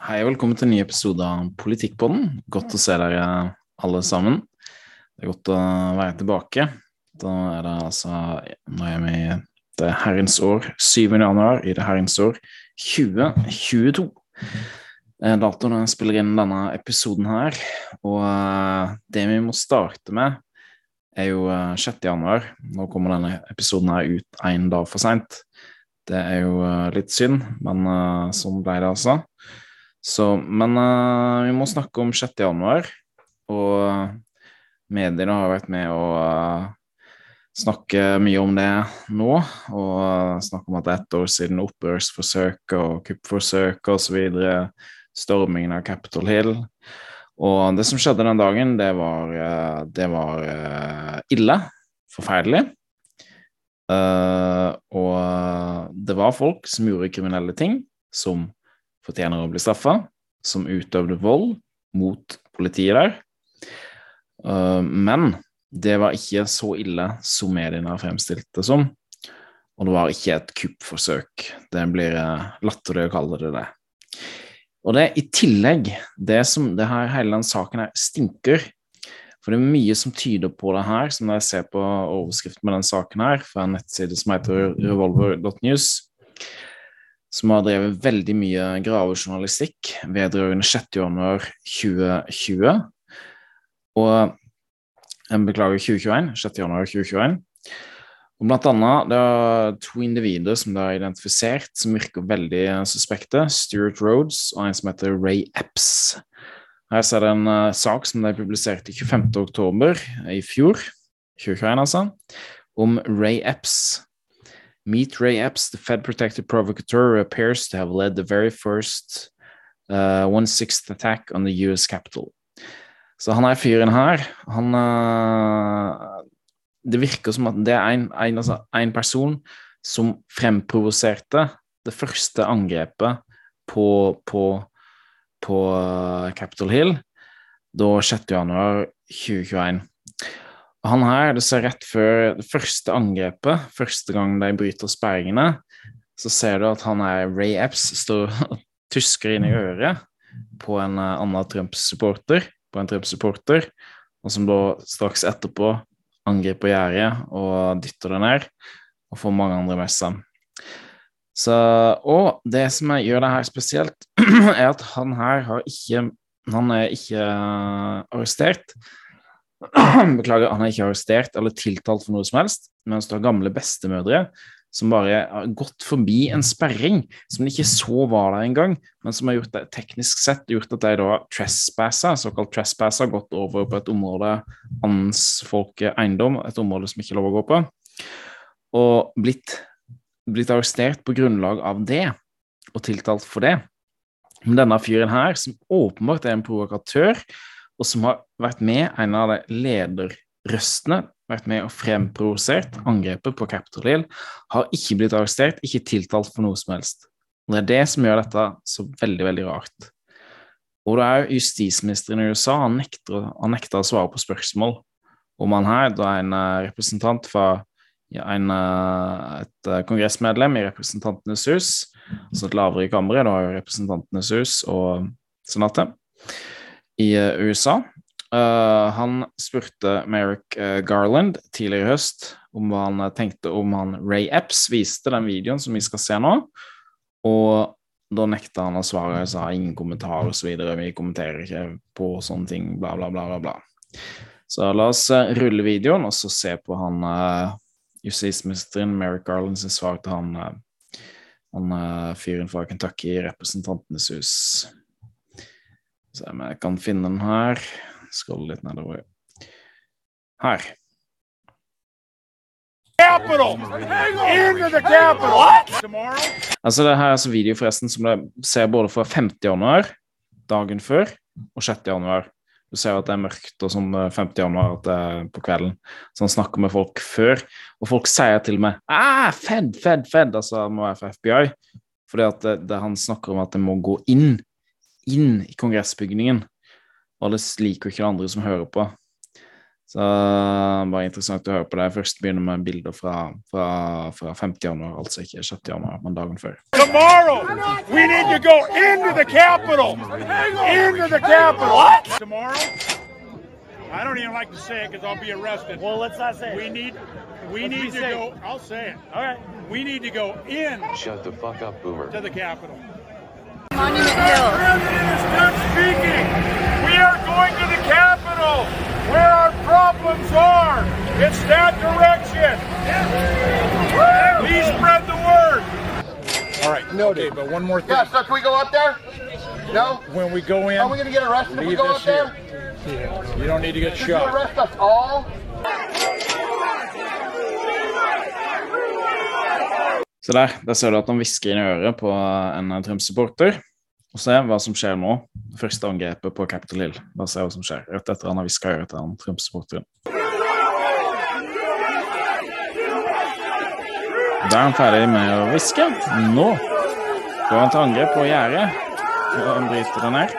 Hei og velkommen til en ny episode av Politikkpodden. Godt å se dere alle sammen. Det er godt å være tilbake. Da er det altså Nå er vi i det herrens år 7. januar i det herrens år 2022. Eh, Datoen jeg spiller inn denne episoden her, og eh, det vi må starte med, er jo 6. Eh, januar. Nå kommer denne episoden her ut én dag for seint. Det er jo litt synd, men sånn ble det altså. Så, men uh, vi må snakke om 6. januar, og mediene har vært med å uh, snakke mye om det nå. Og snakke om at det er ett år siden opprørsforsøket og kuppforsøket osv. Stormingen av Capitol Hill. Og det som skjedde den dagen, det var, det var ille. Forferdelig. og det var folk som gjorde kriminelle ting, som fortjener å bli straffa, som utøvde vold mot politiet der. Uh, men det var ikke så ille som mediene har fremstilt det som. Og det var ikke et kuppforsøk. Det blir uh, latterlig å kalle det det. Og det i tillegg, det som det her, hele den saken her stinker For det er mye som tyder på det her, som jeg ser på overskriften med den saken her, fra en nettside som heter revolver.news som har drevet veldig mye gravejournalistikk vedrørende 6. januar 2020. Og beklager 2021. 6. januar 2021. Og blant annet det er to individer som det er identifisert som virker veldig suspekte. Stuart Rhodes og en som heter Ray Epps. Her ser det en uh, sak som de publiserte i 25. oktober i fjor, 2021 altså, om Ray Epps, Meet Ray Epps, the Fed protected provocateur, appears to have led the very first uh, one-sixth attack on the US Capitol. Så han er fyren her, han uh, Det virker som at det er en, en, altså, en person som fremprovoserte det første angrepet på, på, på uh, Capitol Hill da 6. januar 2021. Han her, du ser rett før det første angrepet, første gang de bryter sperringene, så ser du at han er Ray Epps, står og tusker inn i øret på en uh, annen Trump-supporter, på en Trump-supporter, og som da straks etterpå angriper gjerdet og dytter det ned, og får mange andre med seg. Så, og det som gjør det her spesielt, er at han her har ikke Han er ikke uh, arrestert. Beklager, han er ikke arrestert eller tiltalt for noe som helst, mens du har gamle bestemødre som bare har gått forbi en sperring som de ikke så var der engang, men som har gjort det teknisk sett gjort at de da trespasser, såkalt trespasser, gått over på et område hans folk eiendom, et område som ikke er lov å gå på, og blitt, blitt arrestert på grunnlag av det, og tiltalt for det. Men denne fyren her, som åpenbart er en provokatør, og som har vært med, en av de lederrøstene, vært med og fremprovosert angrepet på Capitol Hill, har ikke blitt arrestert, ikke tiltalt for noe som helst. Og Det er det som gjør dette så veldig, veldig rart. Og det er justisministeren i USA han nekter, han nekter å svare på spørsmål om han her, da en eh, representant fra en, eh, et eh, kongressmedlem i Representantenes hus, altså et lavere i kammeret, da Representantenes hus og Senatet i eh, USA. Uh, han spurte Merrick uh, Garland tidligere i høst om hva han tenkte om han Ray Epps viste den videoen som vi skal se nå. Og da nekta han å svare sa ingen kommentar osv. Vi kommenterer ikke på sånne ting, bla, bla, bla, bla. Så la oss uh, rulle videoen og så se på han justisministeren Merrick Garlands svar til han, han fyren fra Kentucky i Representantenes hus. Se om jeg kan finne den her. Skrolle litt nedover. Her. Capital! Into the capital! Altså, det her er altså video forresten som du ser både fra 50. januar, dagen før, og 6. januar. Du ser at det er mørkt og sånn 50. januar at det er på kvelden. Så han snakker med folk før, og folk sier til meg ah, Fed, Fed, Fed, altså det må være for FBI. Fordi at det, det, han snakker om at det må gå inn inn i kongressbygningen. Og det liker ikke det andre som hører på. Så bare interessant å høre på det. Først begynner med bilder fra, fra, fra 50. januar, altså ikke 6. januar, men dagen før. Tomorrow, we need to go into the capital. Into the capital. What? Tomorrow? I don't even like to say it because I'll be arrested. Well, let's not say We it. need, we Let's need to safe. go. I'll say it. All right. We need to go in Shut the fuck up, boomer. to the Capitol. Monument Hill. President is done speaking. We are going to the Capitol, where our problems are. It's that direction. Please spread the word. All right. Okay, but one more thing. Yeah, so can we go up there? No? When we go in, Are we gonna get arrested if we leave go this up there? here. You don't need to get Did you shot. arrest us all? Så der, der ser du at han hvisker inn i øret på en Trump-supporter. Og se hva som skjer nå. Første angrepet på Capitol Hill. Bare se hva som skjer rett etter han har hviska i øret til han Trump-supporteren. Da er han ferdig med å hviske. Nå går han til angrep på gjerdet. Og han bryter det ned.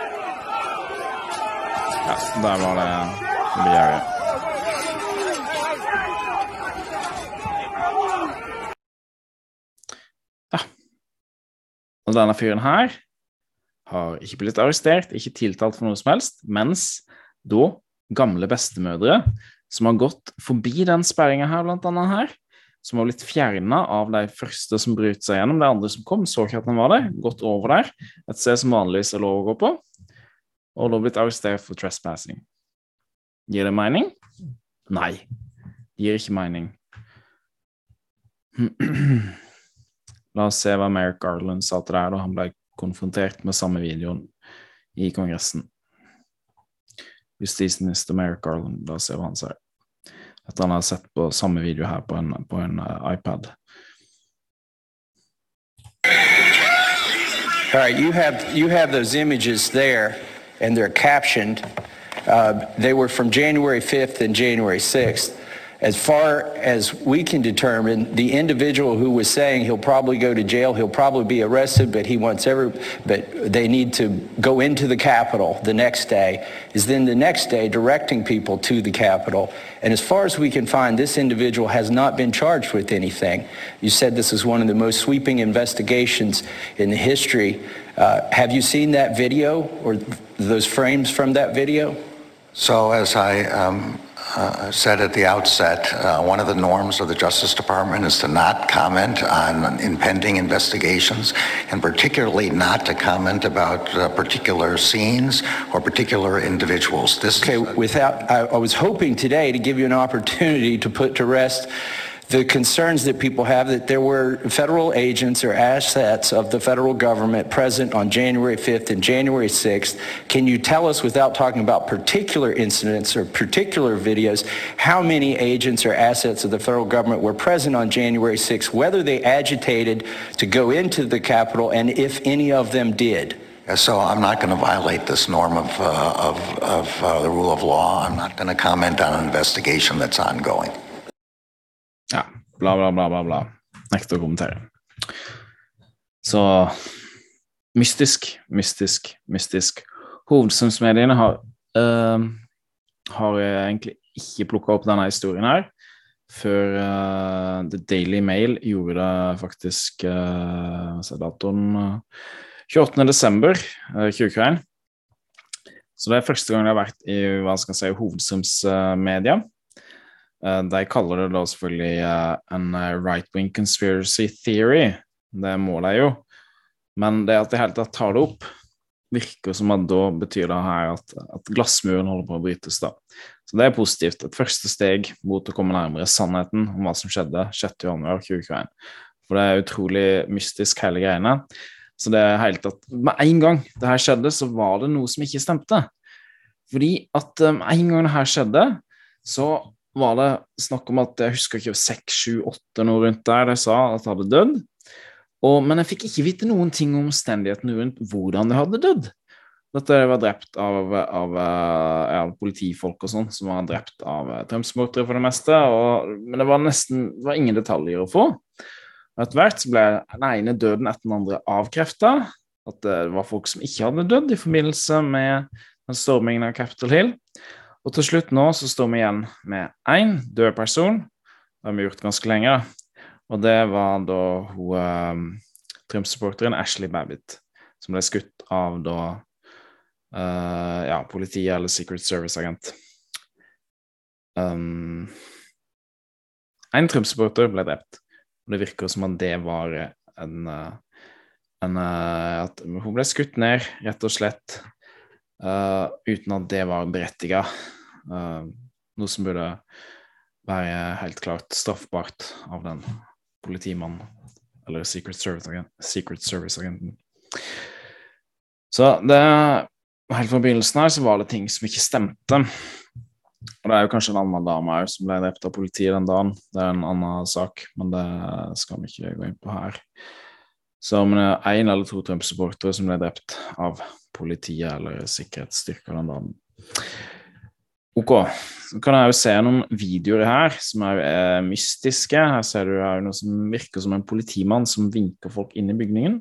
Ja, der var det gjerdet. Og denne fyren her har ikke blitt arrestert, ikke tiltalt for noe som helst, mens da gamle bestemødre som har gått forbi den sperringa her, blant annet her, som har blitt fjerna av de første som brøt seg gjennom, de andre som kom, så ikke at den var der, gått over der, et sted som vanligvis er lov å gå på, og da blitt arrestert for trespassing. Gir det mening? Nei, det gir ikke mening. La oss se hva Merrick Garland sa til her da han ble konfrontert med samme videoen i Kongressen. Justisminister Merrick Garland, la oss se hva han sier. At han har sett på samme video her på en, på en eh, iPad. All right, you have, you have those images there, and they're captioned. Uh, They were from January 5th and January 6th. As far as we can determine, the individual who was saying he'll probably go to jail, he'll probably be arrested, but he wants every, but they need to go into the Capitol the next day, is then the next day directing people to the Capitol. And as far as we can find, this individual has not been charged with anything. You said this is one of the most sweeping investigations in the history. Uh, have you seen that video or those frames from that video? So as I um, uh, said at the outset, uh, one of the norms of the Justice Department is to not comment on impending investigations, and particularly not to comment about uh, particular scenes or particular individuals. This Okay, without, I, I was hoping today to give you an opportunity to put to rest the concerns that people have that there were federal agents or assets of the federal government present on January 5th and January 6th. Can you tell us, without talking about particular incidents or particular videos, how many agents or assets of the federal government were present on January 6th, whether they agitated to go into the Capitol, and if any of them did? So I'm not going to violate this norm of, uh, of, of uh, the rule of law. I'm not going to comment on an investigation that's ongoing. Bla, bla, bla, bla, bla. Nekter å kommentere. Så mystisk, mystisk, mystisk. Hovedsynsmediene har, eh, har egentlig ikke plukka opp denne historien her før uh, The Daily Mail gjorde det faktisk uh, Se datoen uh, 28. desember uh, Så det er første gang det har vært i hva skal jeg si, hovedstrømsmedia. Eh, De kaller det da selvfølgelig eh, en eh, right-wing conspiracy theory. Det må de jo. Men det at de hele tatt tar det opp, virker som at da betyr det her at, at glassmuren holder på å brytes. da. Så det er positivt. Et første steg mot å komme nærmere sannheten om hva som skjedde 6.1.2021. For det er utrolig mystisk, hele greiene. Så det er helt at Med en gang det her skjedde, så var det noe som ikke stemte. Fordi at eh, med en gang det her skjedde, så var det snakk om at jeg husker ikke seks, sju, åtte noe rundt der de sa at de hadde dødd. Og, men jeg fikk ikke vite noen ting om omstendighetene rundt hvordan de hadde dødd. At de var drept av, av ja, politifolk og sånn, som var drept av Trump-supportere for det meste. Og, men det var nesten det var ingen detaljer å få. Og Etter hvert ble den ene døden etter den andre avkrefta. At det var folk som ikke hadde dødd i forbindelse med den stormingen av Capitol Hill. Og til slutt nå så står vi igjen med én død person. Det har vi gjort ganske lenge. Og det var da hun um, Trump-supporteren Ashley Babbitt, som ble skutt av da uh, ja, politiet eller Secret Service-agent. Um, en Trump-supporter ble drept. Og det virker som at det var en, uh, en uh, At hun ble skutt ned, rett og slett, uh, uten at det var berettiga. Uh, noe som burde være helt klart straffbart av den politimannen, eller Secret Service-agenten. Service så det Helt fra begynnelsen her så var det ting som ikke stemte. Og det er jo kanskje en annen dame her som ble drept av politiet den dagen. Det er en annen sak, men det skal vi ikke gå inn på her. Så om det er én eller to Trump-supportere som ble drept av politiet eller sikkerhetsstyrker den dagen. Ok, så kan jeg jo se noen videoer her som er eh, mystiske. Her ser du her noe som virker som en politimann som vinker folk inn i bygningen.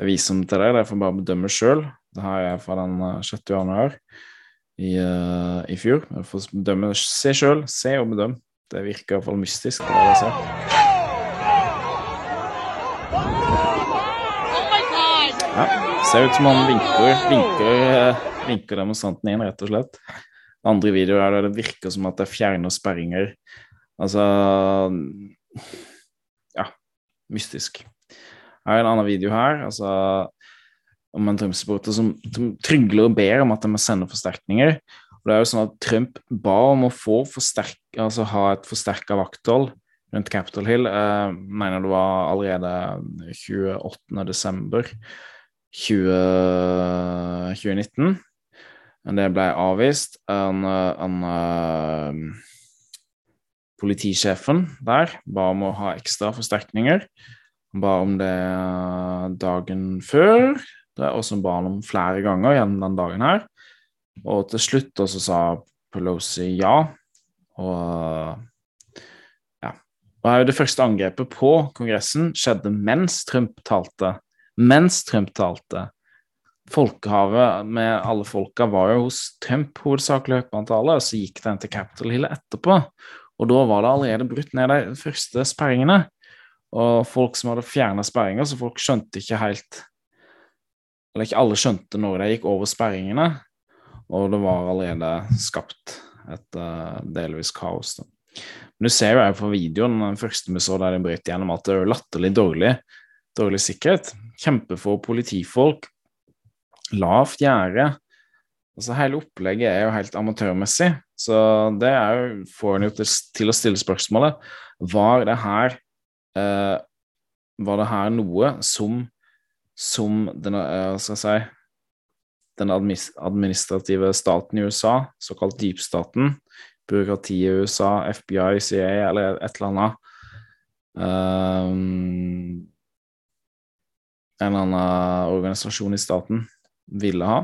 Jeg viser dem til deg, dere får bare bedømme sjøl. Det her er fra den 6. januar i, uh, i fjor. Dere får bedømme Se sjøl, se og bedøm. Det virker iallfall mystisk. Det jeg ser. Ja, ser ut som han vinker, vinker, uh, vinker demonstranten inn, rett og slett. Andre videoer er det virker som at det fjerner sperringer. Altså Ja, mystisk. Her er en annen video her. altså om en Trump-supporter som, som trygler og ber om at de må sende forsterkninger. Og det er jo sånn at Trump ba om å få forsterk, altså ha et forsterka vakthold rundt Capitol Hill. Jeg mener det var allerede 28. desember 20, 2019. Men det ble avvist. En, en, politisjefen der ba om å ha ekstra forsterkninger. Han ba om det dagen før, og så ba han om flere ganger gjennom den dagen her. Og til slutt så sa Pelosi ja. Og ja. Og det første angrepet på Kongressen skjedde mens Trump talte. Mens Trump talte. Folkehavet med alle folka var jo hos Trump hovedsakelig høyt og så gikk den til Capitol Hill etterpå. Og da var det allerede brutt ned de første sperringene. Og folk som hadde fjerna sperringer, så folk skjønte ikke helt Eller ikke alle skjønte når de gikk over sperringene, og det var allerede skapt et uh, delvis kaos. Da. Men du ser jo her på videoen, den første vi så der de brøt gjennom, at det er latterlig dårlig, dårlig sikkerhet. Kjempefå politifolk, lavt gjerde. Altså, hele opplegget er jo helt amatørmessig, så det jo, får en jo til, til, å stille spørsmålet Var det her eh, Var det her noe som, som den, eh, si, den administrative staten i USA, såkalt dypstaten, byråkratiet i USA, FBI, CIA eller et eller annet um, En eller annen organisasjon i staten ville ha.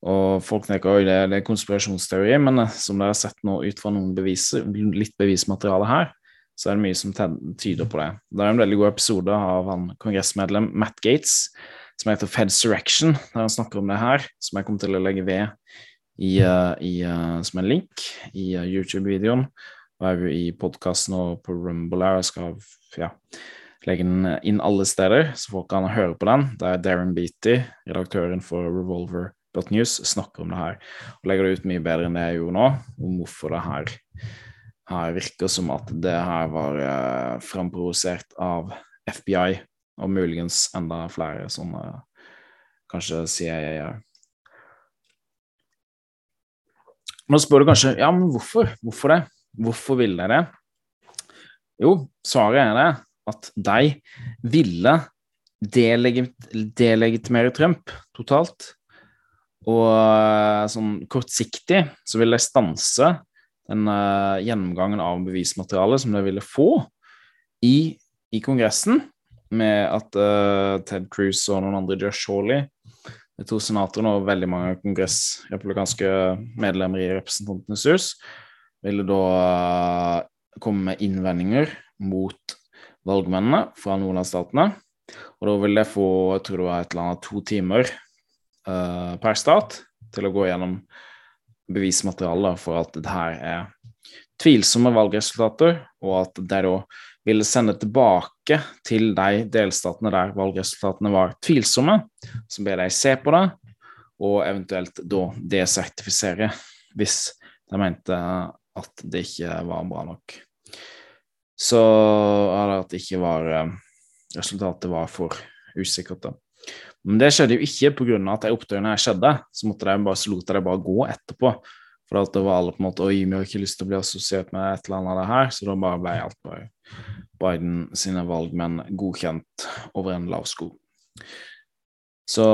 Og folk tenker at det, det er konspirasjonsteori, men eh, som dere har sett nå ut fra noen beviser, litt bevismateriale her, så er det mye som tyder på det. Det er en veldig god episode av han kongressmedlem Matt Gates som heter Fedsurrection, der han snakker om det her, som jeg kommer til å legge ved i, uh, i, uh, som en link i YouTube-videoen. Og jo i podkasten og på Rumble her. Jeg skal ja, legge den inn alle steder, så folk kan høre på den. Det er Darren Beatty, redaktøren for Revolver.news, snakker om det her. Og legger det ut mye bedre enn det jeg gjorde nå, om hvorfor det her, her virker som at det her var eh, framprovosert av FBI og muligens enda flere sånne Kanskje CIA. Nå spør du kanskje ja, men hvorfor? Hvorfor det? Hvorfor ville de det? Jo, svaret er det at de ville delegit delegitimere Trump totalt. Og eh, sånn kortsiktig så ville de stanse den uh, gjennomgangen av bevismaterialet som de ville få i, i Kongressen med at uh, Ted Cruz og noen andre, Josh Hawley, de to senatorene og veldig mange kongressrepublikanske medlemmer i Representantenes hus, ville da uh, komme med innvendinger mot valgmennene fra nordlandsstatene. Og da vil det få jeg tror det var et eller annet to timer uh, per stat til å gå gjennom bevismateriale for at det her er tvilsomme valgresultater, og at de da ville sende tilbake til de delstatene der valgresultatene var tvilsomme, så ber de se på det, og eventuelt da desertifisere hvis de mente at det ikke var bra nok. Så Eller at ikke var eh, resultatet var for usikkert. da. Men det skjedde jo ikke pga. at de opptøyene her skjedde. Så måtte de bare, så lot de bare gå etterpå. For at det var alle på en måte Oi, vi har ikke lyst til å bli assosiert med et eller annet av det her. Så da bare ble alt bare Biden sine valgmenn godkjent over en lav sko. Så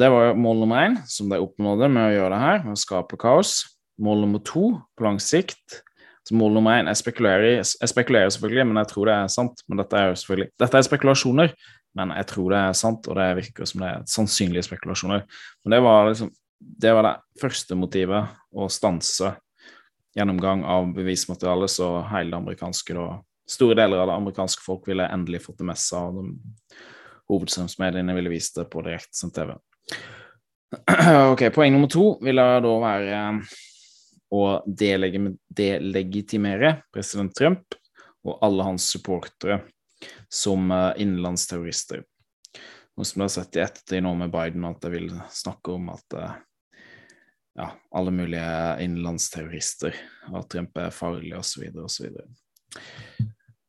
det var mål nummer én, som de oppnådde med å gjøre det her, med å skape kaos. Mål nummer to på lang sikt så Mål nummer én jeg spekulerer, jeg spekulerer selvfølgelig, men jeg tror det er sant. Men dette er jo selvfølgelig Dette er spekulasjoner, men jeg tror det er sant, og det virker som det er sannsynlige spekulasjoner. Men det var liksom det var det første motivet, å stanse gjennomgang av bevismaterialet, så hele det amerikanske da, Store deler av det amerikanske folk ville endelig fått det med seg, og hovedstrømsmediene ville vist det på direktesendt TV. Ok, Poeng nummer to ville da være å delegitimere president Trump og alle hans supportere som eh, innenlandsterrorister. Noe som vi har sett i ettertid nå med Biden, at de vil snakke om at eh, ja, alle mulige innenlandsterrorister, at Trump er farlig osv. osv.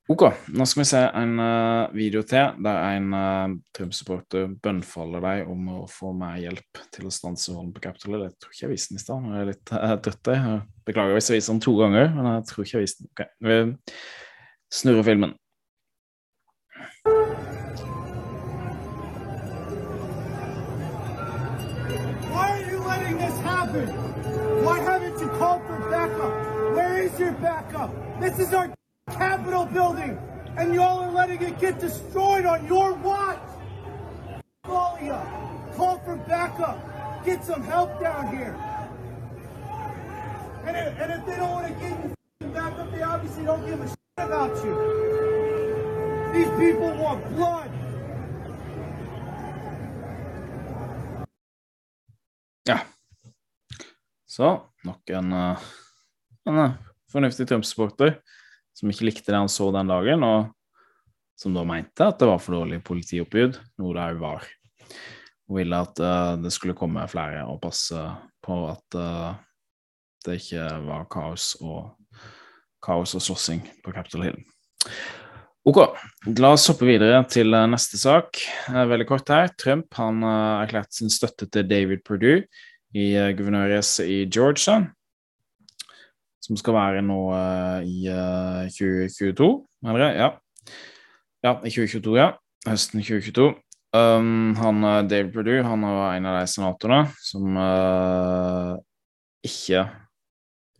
Ok, nå skal vi se en uh, video til der en uh, Trump-supporter bønnfaller deg om å få mer hjelp til å stanse volden på Capitol. Det tror ikke jeg viste den i stad. Jeg er litt uh, trøtt. Beklager hvis jeg viser den to ganger, men jeg tror ikke jeg viste den. Ok, Vi snurrer filmen. Why are you letting this happen? Why haven't you called for backup? Where is your backup? This is our Capitol building, and y'all are letting it get destroyed on your watch. Call for backup. Get some help down here. And if, and if they don't want to give you backup, they obviously don't give a shit about you. These people want blood. Ja. Så nok en, uh, en uh, fornuftig Trump-supporter som ikke likte det han så den dagen, og som da mente at det var for dårlig politioppbud, noe det òg var. Og ville at uh, det skulle komme flere og passe på at det ikke var kaos og kaos og slåssing på Capitol Hill. Ok, la oss hoppe videre til neste sak. Veldig kort her. Trump han erklærte sin støtte til David Perdue i guvernørracet i Georgia, som skal være nå i 2022, eller ja. Ja, i 2022, ja. Høsten 2022. Um, han, David Perdue han var en av de senatorene som uh, ikke,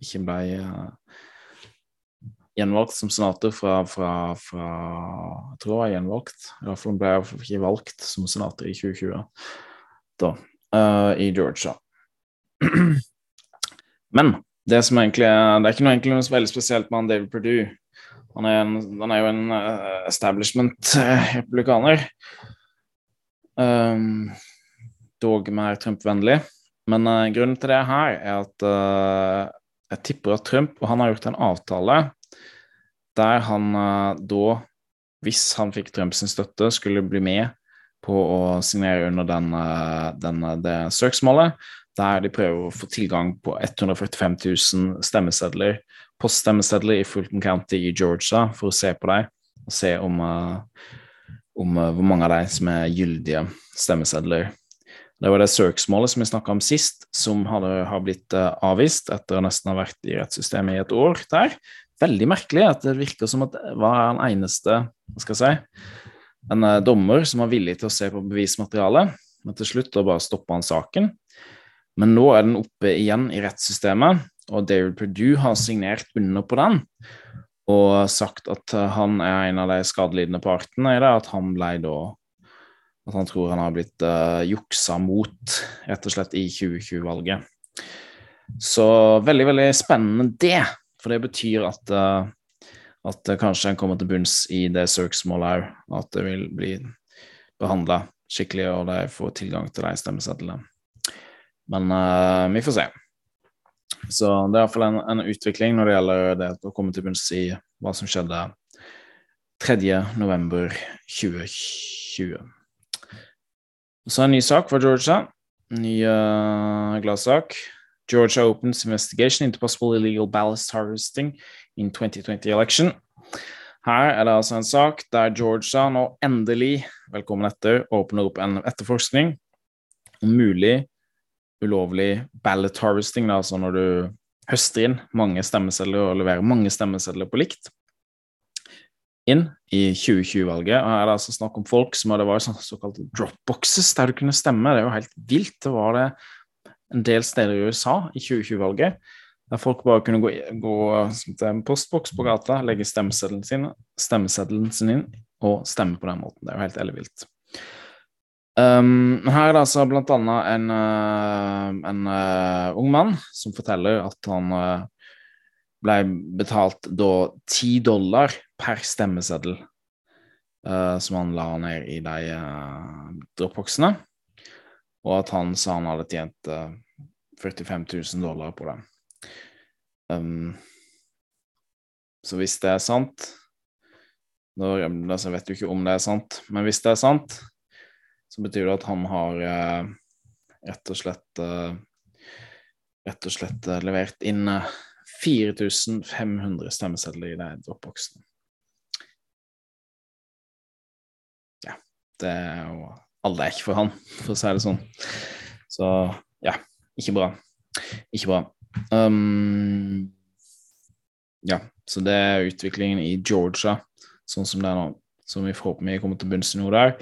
ikke ble uh, gjenvalgt som senator fra, fra, fra, Jeg tror han var gjenvalgt. Iallfall ble jeg ikke valgt som senator i 2020, da, uh, i Georgia. Men det som egentlig er, det er ikke noe, egentlig noe veldig spesielt med han David Perdue. Han er, en, han er jo en uh, establishment-republikaner. Um, dog mer Trump-vennlig. Men uh, grunnen til det her er at uh, jeg tipper at Trump og han har gjort en avtale der han da, hvis han fikk Trumps støtte, skulle bli med på å signere under den, den, det søksmålet der de prøver å få tilgang på 145 000 stemmesedler, poststemmesedler i Fulton County i Georgia, for å se på dem og se om, om hvor mange av dem som er gyldige stemmesedler. Det var det søksmålet som vi snakka om sist, som hadde, har blitt avvist etter å nesten ha vært i rettssystemet i et år der. Veldig merkelig at det virker som at hva var den eneste hva skal jeg si, en dommer som var villig til å se på bevismaterialet, men til slutt da bare stoppa han saken. Men nå er den oppe igjen i rettssystemet, og David Perdue har signert under på den og sagt at han er en av de skadelidende partene i det, at han ble da At han tror han har blitt uh, juksa mot, rett og slett, i 2020-valget. Så veldig, veldig spennende det, for det betyr at uh, at kanskje en kommer til bunns i det søksmålet òg, at det vil bli behandla skikkelig, og de får tilgang til de stemmesedlene. Men uh, vi får se. Så det er iallfall en, en utvikling når det gjelder det å komme til bunns i hva som skjedde 3. november 2020. Så en ny sak fra Georgia. Ny uh, gladsak. Georgia opens investigation into possible illegal ballast harvesting in 2020 election. Her er det altså en sak der Georgia nå endelig, velkommen etter, åpner opp en etterforskning om mulig ulovlig ballot harvesting, altså når du høster inn mange stemmesedler og leverer mange stemmesedler på likt inn i 2020-valget. og Her er det altså snakk om folk som hadde vært såkalte dropboxes der du kunne stemme. Det er jo helt vilt. Det var det en del steder i USA i 2020-valget der folk bare kunne gå, gå til en postboks på gata, legge stemmeseddelen sin, stemmeseddelen sin inn og stemme på den måten. Det er jo helt ellevilt. Um, her er det altså blant annet en, uh, en uh, ung mann som forteller at han uh, ble betalt da ti dollar per stemmeseddel som han la ned i de uh, dropboxene, og at han sa han hadde tjent 45 000 dollar på det. Um, så hvis det er sant da, altså, vet jo ikke om det er sant, men hvis det er sant, så betyr det at han har eh, rett og slett eh, Rett og slett eh, levert inn 4500 stemmesedler i den dropboxen. Ja, det er jo Alle er ikke for han, for å si det sånn. Så ja, ikke bra. Ikke bra. Um, ja, så det er utviklingen i Georgia, sånn som det er nå, som vi forhåpentlig kommer til bunns i noe der.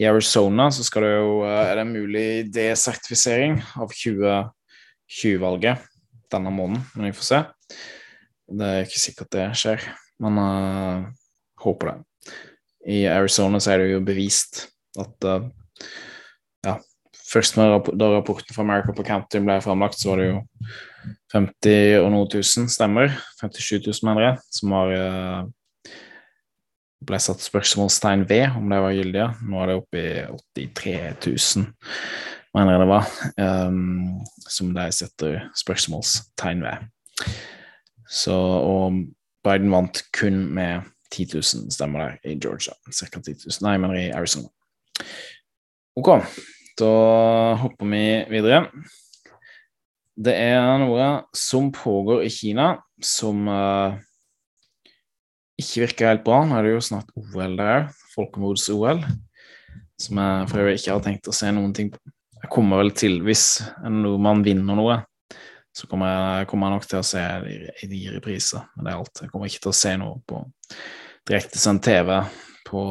I Arizona så skal det jo, eh, er det mulig desertifisering av 2020-valget denne måneden, men vi får se. Det er ikke sikkert det skjer, men uh, håper det. I Arizona så er det jo bevist at uh, ja, først da rapporten fra America på County ble framlagt, så var det jo 50 og noe tusen stemmer, 57 000 mener jeg, som var uh, ble satt spørsmålstegn ved om det var gyldige. Nå er det oppe i 83 000, mener jeg det var, um, som de setter spørsmålstegn ved. Så, og Biden vant kun med 10 000 stemmer der i Georgia. Ca. 10 000, nei, mener i Arizona. Ok, da hopper vi videre. Det er noe som pågår i Kina som uh, ikke virker helt bra. Nå er det jo snart OL der, folkemods-OL, som jeg for øvrig ikke har tenkt å se noen ting på. Jeg kommer vel til, hvis en nordmann vinner noe, så kommer jeg, kommer jeg nok til å se de, de repriser. Men det er alt. Jeg kommer ikke til å se noe på direktesendt TV på,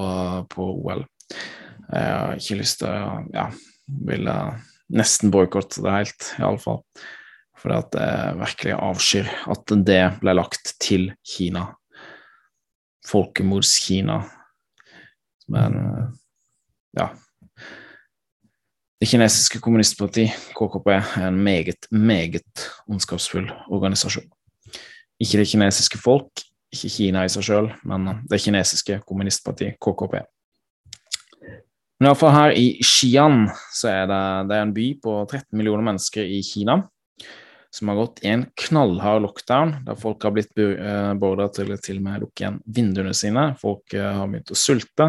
på, OL. Jeg har ikke lyst til å Ja, ville nesten boikotte det helt, iallfall. Fordi at jeg virkelig avskyr at det ble lagt til Kina folkemordskina. Som er eh, Ja. Det kinesiske kommunistparti, KKP, er en meget, meget ondskapsfull organisasjon. Ikke det kinesiske folk, ikke Kina i seg sjøl, men det kinesiske kommunistpartiet, KKP. Men iallfall her i Xi'an så er det, det er en by på 13 millioner mennesker i Kina som har gått i en knallhard lockdown, der folk har blitt eh, beordra til til og med å lukke igjen vinduene sine. Folk eh, har begynt å sulte.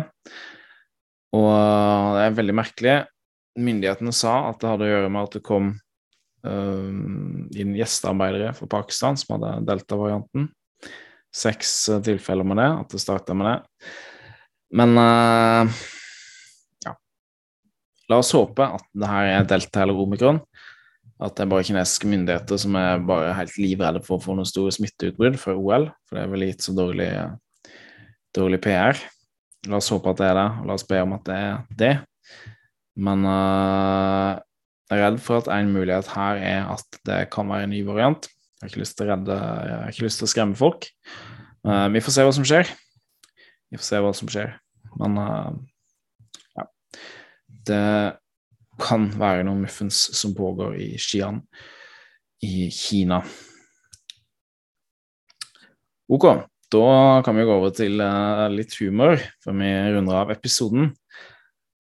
Og eh, det er veldig merkelig. Myndighetene sa at det hadde å gjøre med at det kom uh, inn gjestearbeidere fra Pakistan som hadde delta-varianten. Seks tilfeller med det, at det starta med det. Men uh, ja La oss håpe at det her er delta eller omikron. At det er bare kinesiske myndigheter som er bare helt livredde for å få noen store smitteutbrudd før OL. For det er vel gitt så dårlig, dårlig PR. La oss håpe at det er det, og la oss be om at det er det. Men uh, jeg er redd for at en mulighet her er at det kan være en ny variant. Jeg har ikke lyst til å, redde, jeg har ikke lyst til å skremme folk. Uh, vi får se hva som skjer. Vi får se hva som skjer. Men uh, ja. Det kan være noen muffens som pågår i Xi'an i Kina. Ok, da kan vi gå over til uh, litt humor før vi runder av episoden.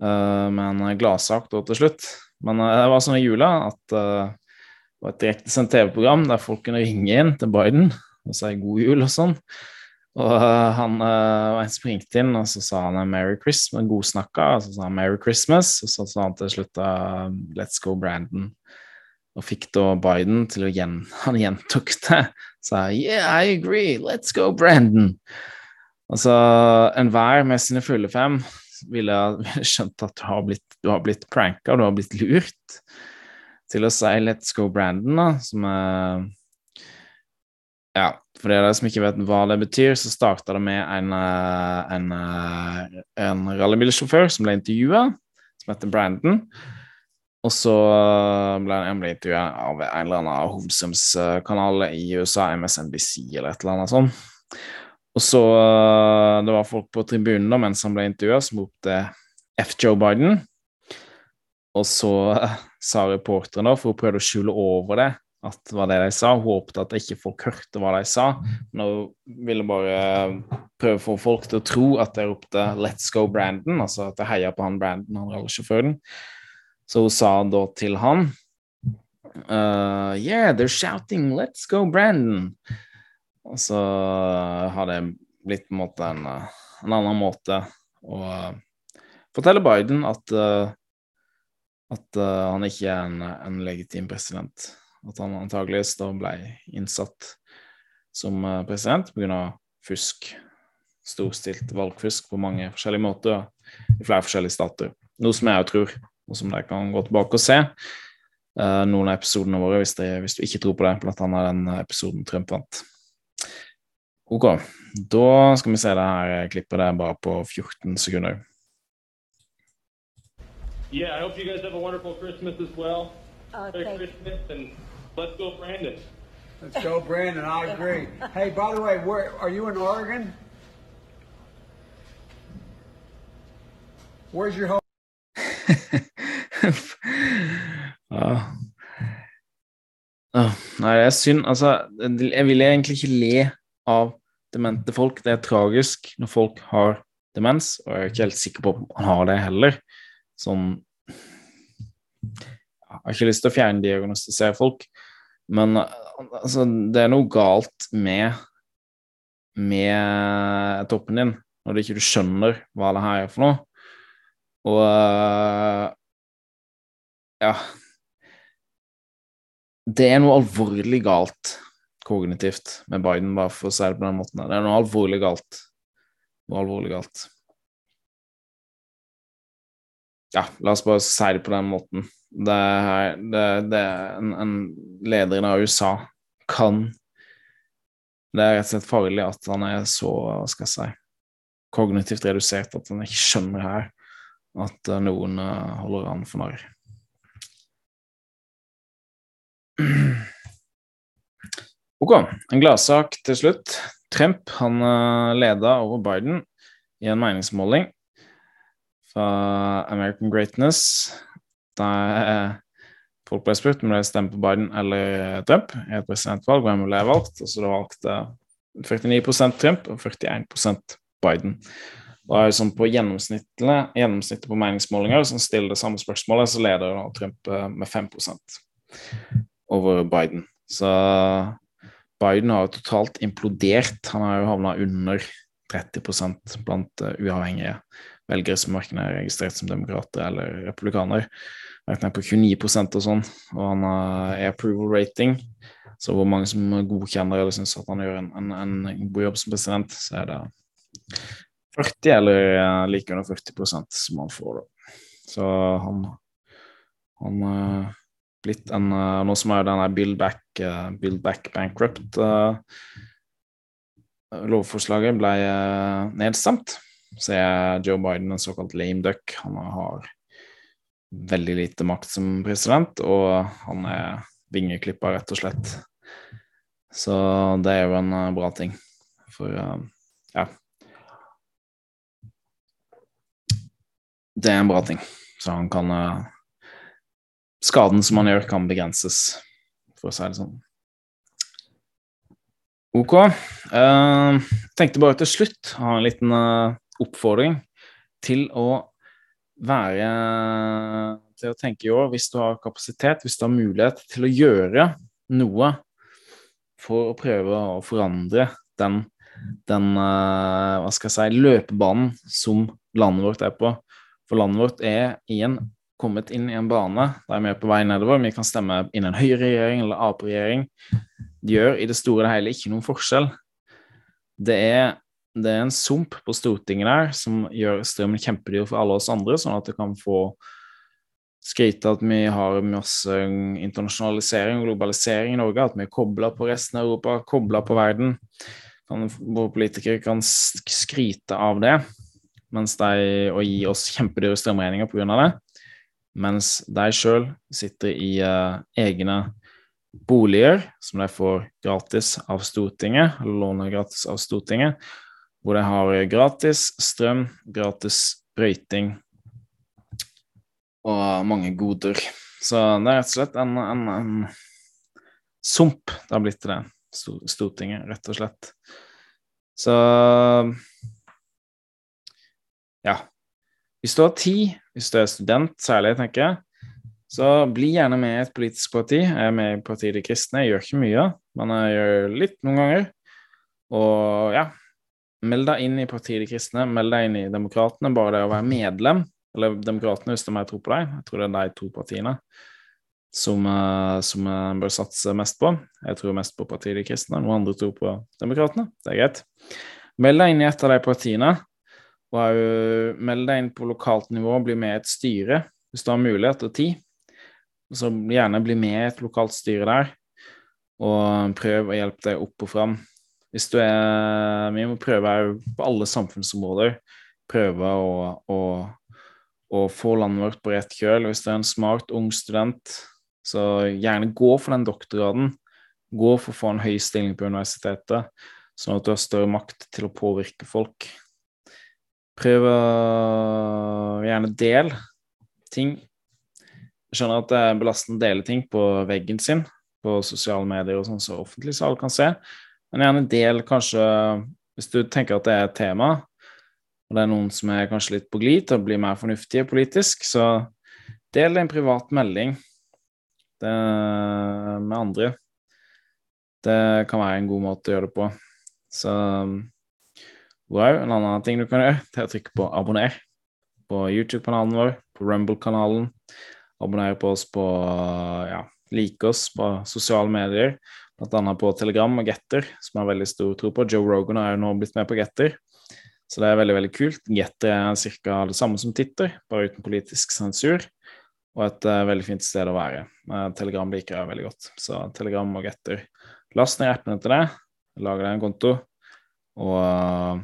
Uh, med en gladsak da til slutt. Men det var sånn i jula at Det var et direktesendt TV-program der folk kunne ringe inn til Biden og si god jul og sånn. Og uh, han og en springte inn, og så sa han 'Merry Christmas', godsnakka, og så sa han 'Merry Christmas', og så sa han til slutt 'Let's go, Brandon'. Og fikk da Biden til å gjen... Han gjentok det. Sa 'Yeah, I agree. Let's go, Brandon'. Altså, enhver med sine fulle fem ville skjønt at du har blitt, du har blitt pranka, du har blitt lurt til å si 'Let's go, Brandon', da, som er Ja, for de som ikke vet hva det betyr, så starta det med en, en, en rallybilsjåfør som ble intervjua, som heter Brandon. Og så ble han intervjua av en eller annen hovedstrømskanal i USA, MSNBC eller et eller annet sånt. Og så Det var folk på tribunen da, mens han ble intervjua, som ropte F. Joe Biden. Og så sa reporteren, da, for hun prøvde å skjule over det, at det var det de sa. Hun håpet at ikke folk hørte hva de sa. Men hun ville bare prøve å få folk til å tro at de ropte 'Let's go, Brandon', altså at jeg heia på han Brandon, han rallysjåføren. Så hun sa da til han uh, Yeah, they're shouting 'Let's go, Brandon'. Og så har det blitt på en måte en, en annen måte å fortelle Biden at at han ikke er en, en, legitim president. At han antageligvis da ble innsatt som uh, president pga. fusk. Storstilt valgfusk på mange forskjellige måter i flere forskjellige stater. Noe som jeg òg tror, og som dere kan gå tilbake og se. Uh, noen av episodene våre, hvis, det, hvis, du ikke tror på det, blant annet den episoden Trump vant. Ok, da skal vi se det her klippet. Det er bare på 14 sekunder. Yeah, I hope you guys have a wonderful Christmas as well. Merry Christmas and let's go, Brandon. Let's go, Brandon. I agree. Hey, by the way, where are you in Oregon? Where's your home? ja. Åh, Nei, det er synd. Altså, jeg vil egentlig ikke le av demente folk. Det er tragisk når folk har demens, og jeg er ikke helt sikker på om han har det heller. Sånn har ikke lyst til å fjerndiagnostisere folk, men altså, det er noe galt med med toppen din når du ikke skjønner hva det her er for noe. Og ja Det er noe alvorlig galt kognitivt med Biden, bare for å si det på den måten. Det er noe alvorlig galt. Noe alvorlig galt. Ja, la oss bare si det på den måten. Det er, det, det er en, en leder i USA kan Det er rett og slett farlig at han er så, hva skal jeg si, kognitivt redusert at han ikke skjønner her at eh, noen eh, holder han for narr. Ok, en gladsak til slutt. Trump han uh, leda over Biden i en meningsmåling fra American Greatness. Der folk ble spurt om de stemte på Biden eller Trump i et presidentvalg. Hvem ble valgt? Og så da valgte 49% Trump og 41% Biden. Da er sånn på gjennomsnittet, på meningsmålinger som stiller det samme spørsmålet, så leder Trump eh, med 5% over Biden. Så Biden har jo totalt implodert. Han har jo havna under 30 blant uh, uavhengige velgere som verken er registrert som demokrater eller republikanere. Vært er på 29% og sånn, og han har approval rating. Så hvor mange som godkjenner eller syns at han gjør en, en, en, god jobb som president, så er det 40 eller uh, like under 40% som han får, da. Så han, han uh, blitt en uh, Nå som er denne Build Back, Build Back Bankrupt uh, Lovforslaget ble nedstemt, så er Joe Biden en såkalt lame duck. Han har veldig lite makt som president, og han er vingeklippa, rett og slett. Så det er jo en bra ting. For ja Det er en bra ting. Så han kan skaden som han gjør, kan begrenses, for å si det sånn. Ok. Uh, tenkte bare til slutt ha en liten uh, oppfordring til å være til å tenke i år, hvis du har kapasitet, hvis du har mulighet til å gjøre noe for å prøve å forandre den, den eh, hva skal jeg si, løpebanen som landet vårt er på. For landet vårt er igjen kommet inn i en bane der vi er på vei nedover. Vi kan stemme inn en høyreregjering eller Ap-regjering. Det gjør i det store og hele ikke noen forskjell. Det er, det er en sump på Stortinget der som gjør strømmen kjempedyr for alle oss andre, sånn at det kan få skryte at vi har masse internasjonalisering og globalisering i Norge, at vi er kobla på resten av Europa, kobla på verden. Kan, våre politikere kan skryte av det mens de, og gi oss kjempedyre strømregninger pga. det, mens de sjøl sitter i uh, egne boliger som de får gratis av Stortinget, eller låner gratis av Stortinget, hvor de har gratis strøm, gratis brøyting og mange goder. Så det er rett og slett en, en, en sump det har blitt til det, Stortinget, rett og slett. Så ja. Hvis du har tid, hvis du er student særlig, tenker jeg, så bli gjerne med i et politisk parti. Jeg er med i Partiet De kristne. Jeg gjør ikke mye, men jeg gjør litt noen ganger. Og ja, meld deg inn i Partiet De kristne, meld deg inn i Demokratene. Bare det å være medlem, eller Demokratene hvis de mer tro på deg. Jeg tror det er de to partiene som, eh, som en bør satse mest på. Jeg tror mest på Partiet De kristne, noen andre tror på Demokratene. Det er greit. Meld deg inn i et av de partiene, og meld deg inn på lokalt nivå, bli med i et styre hvis du har mulighet og tid så gjerne bli med i et lokalt styre der, og prøv å hjelpe deg opp og fram. Hvis du er Vi må prøve på alle samfunnsområder prøve å, å, å få landet vårt på rett kjøl. Hvis du er en smart, ung student, så gjerne gå for den doktorgraden. Gå for å få en høy stilling på universitetet, sånn at du har større makt til å påvirke folk. Prøv å gjerne del ting jeg skjønner at det er belastende å dele ting på veggen sin på sosiale medier og sånn så offentlig så alle kan se, men gjerne del kanskje Hvis du tenker at det er et tema, og det er noen som er kanskje litt på glid til å bli mer fornuftige politisk, så del en privat melding med andre. Det kan være en god måte å gjøre det på. Så wow, en annen ting du kan gjøre, det er å trykke på abonner på YouTube-kanalen vår, på Rumble-kanalen. Abonner på oss på ja, like oss på sosiale medier, bl.a. på Telegram og Getter, som jeg har veldig stor tro på. Joe Rogan er jo nå blitt med på Getter, så det er veldig veldig kult. Getter er ca. det samme som Titter, bare uten politisk sensur, og et uh, veldig fint sted å være. Uh, Telegram liker jeg veldig godt, så Telegram og Getter. Last ned appene til det, lag deg en konto, og uh,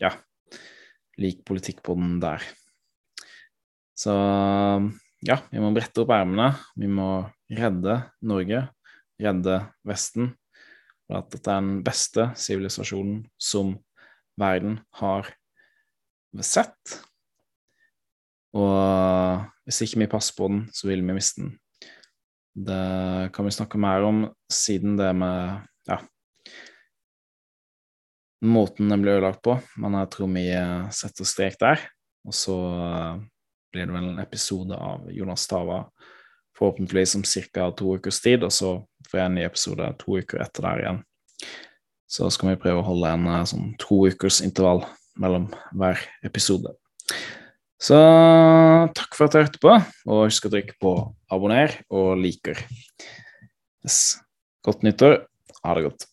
ja, lik politikk på den der. Så ja, vi må brette opp ermene. Vi må redde Norge, redde Vesten. og at dette er den beste sivilisasjonen som verden har sett. Og hvis ikke vi passer på den, så vil vi miste den. Det kan vi snakke mer om siden det med ja, måten den ble ødelagt på, men jeg tror vi setter strek der. Og så blir det vel en episode av Jonas Tava forhåpentligvis om ca. to ukers tid, og så jeg en ny episode to uker etter der igjen. Så skal vi prøve å holde en eh, sånn to ukers intervall mellom hver episode. Så takk for at du hørte på, og husk å trykke på abonner og liker. Yes. Godt nyttår. Ha det godt.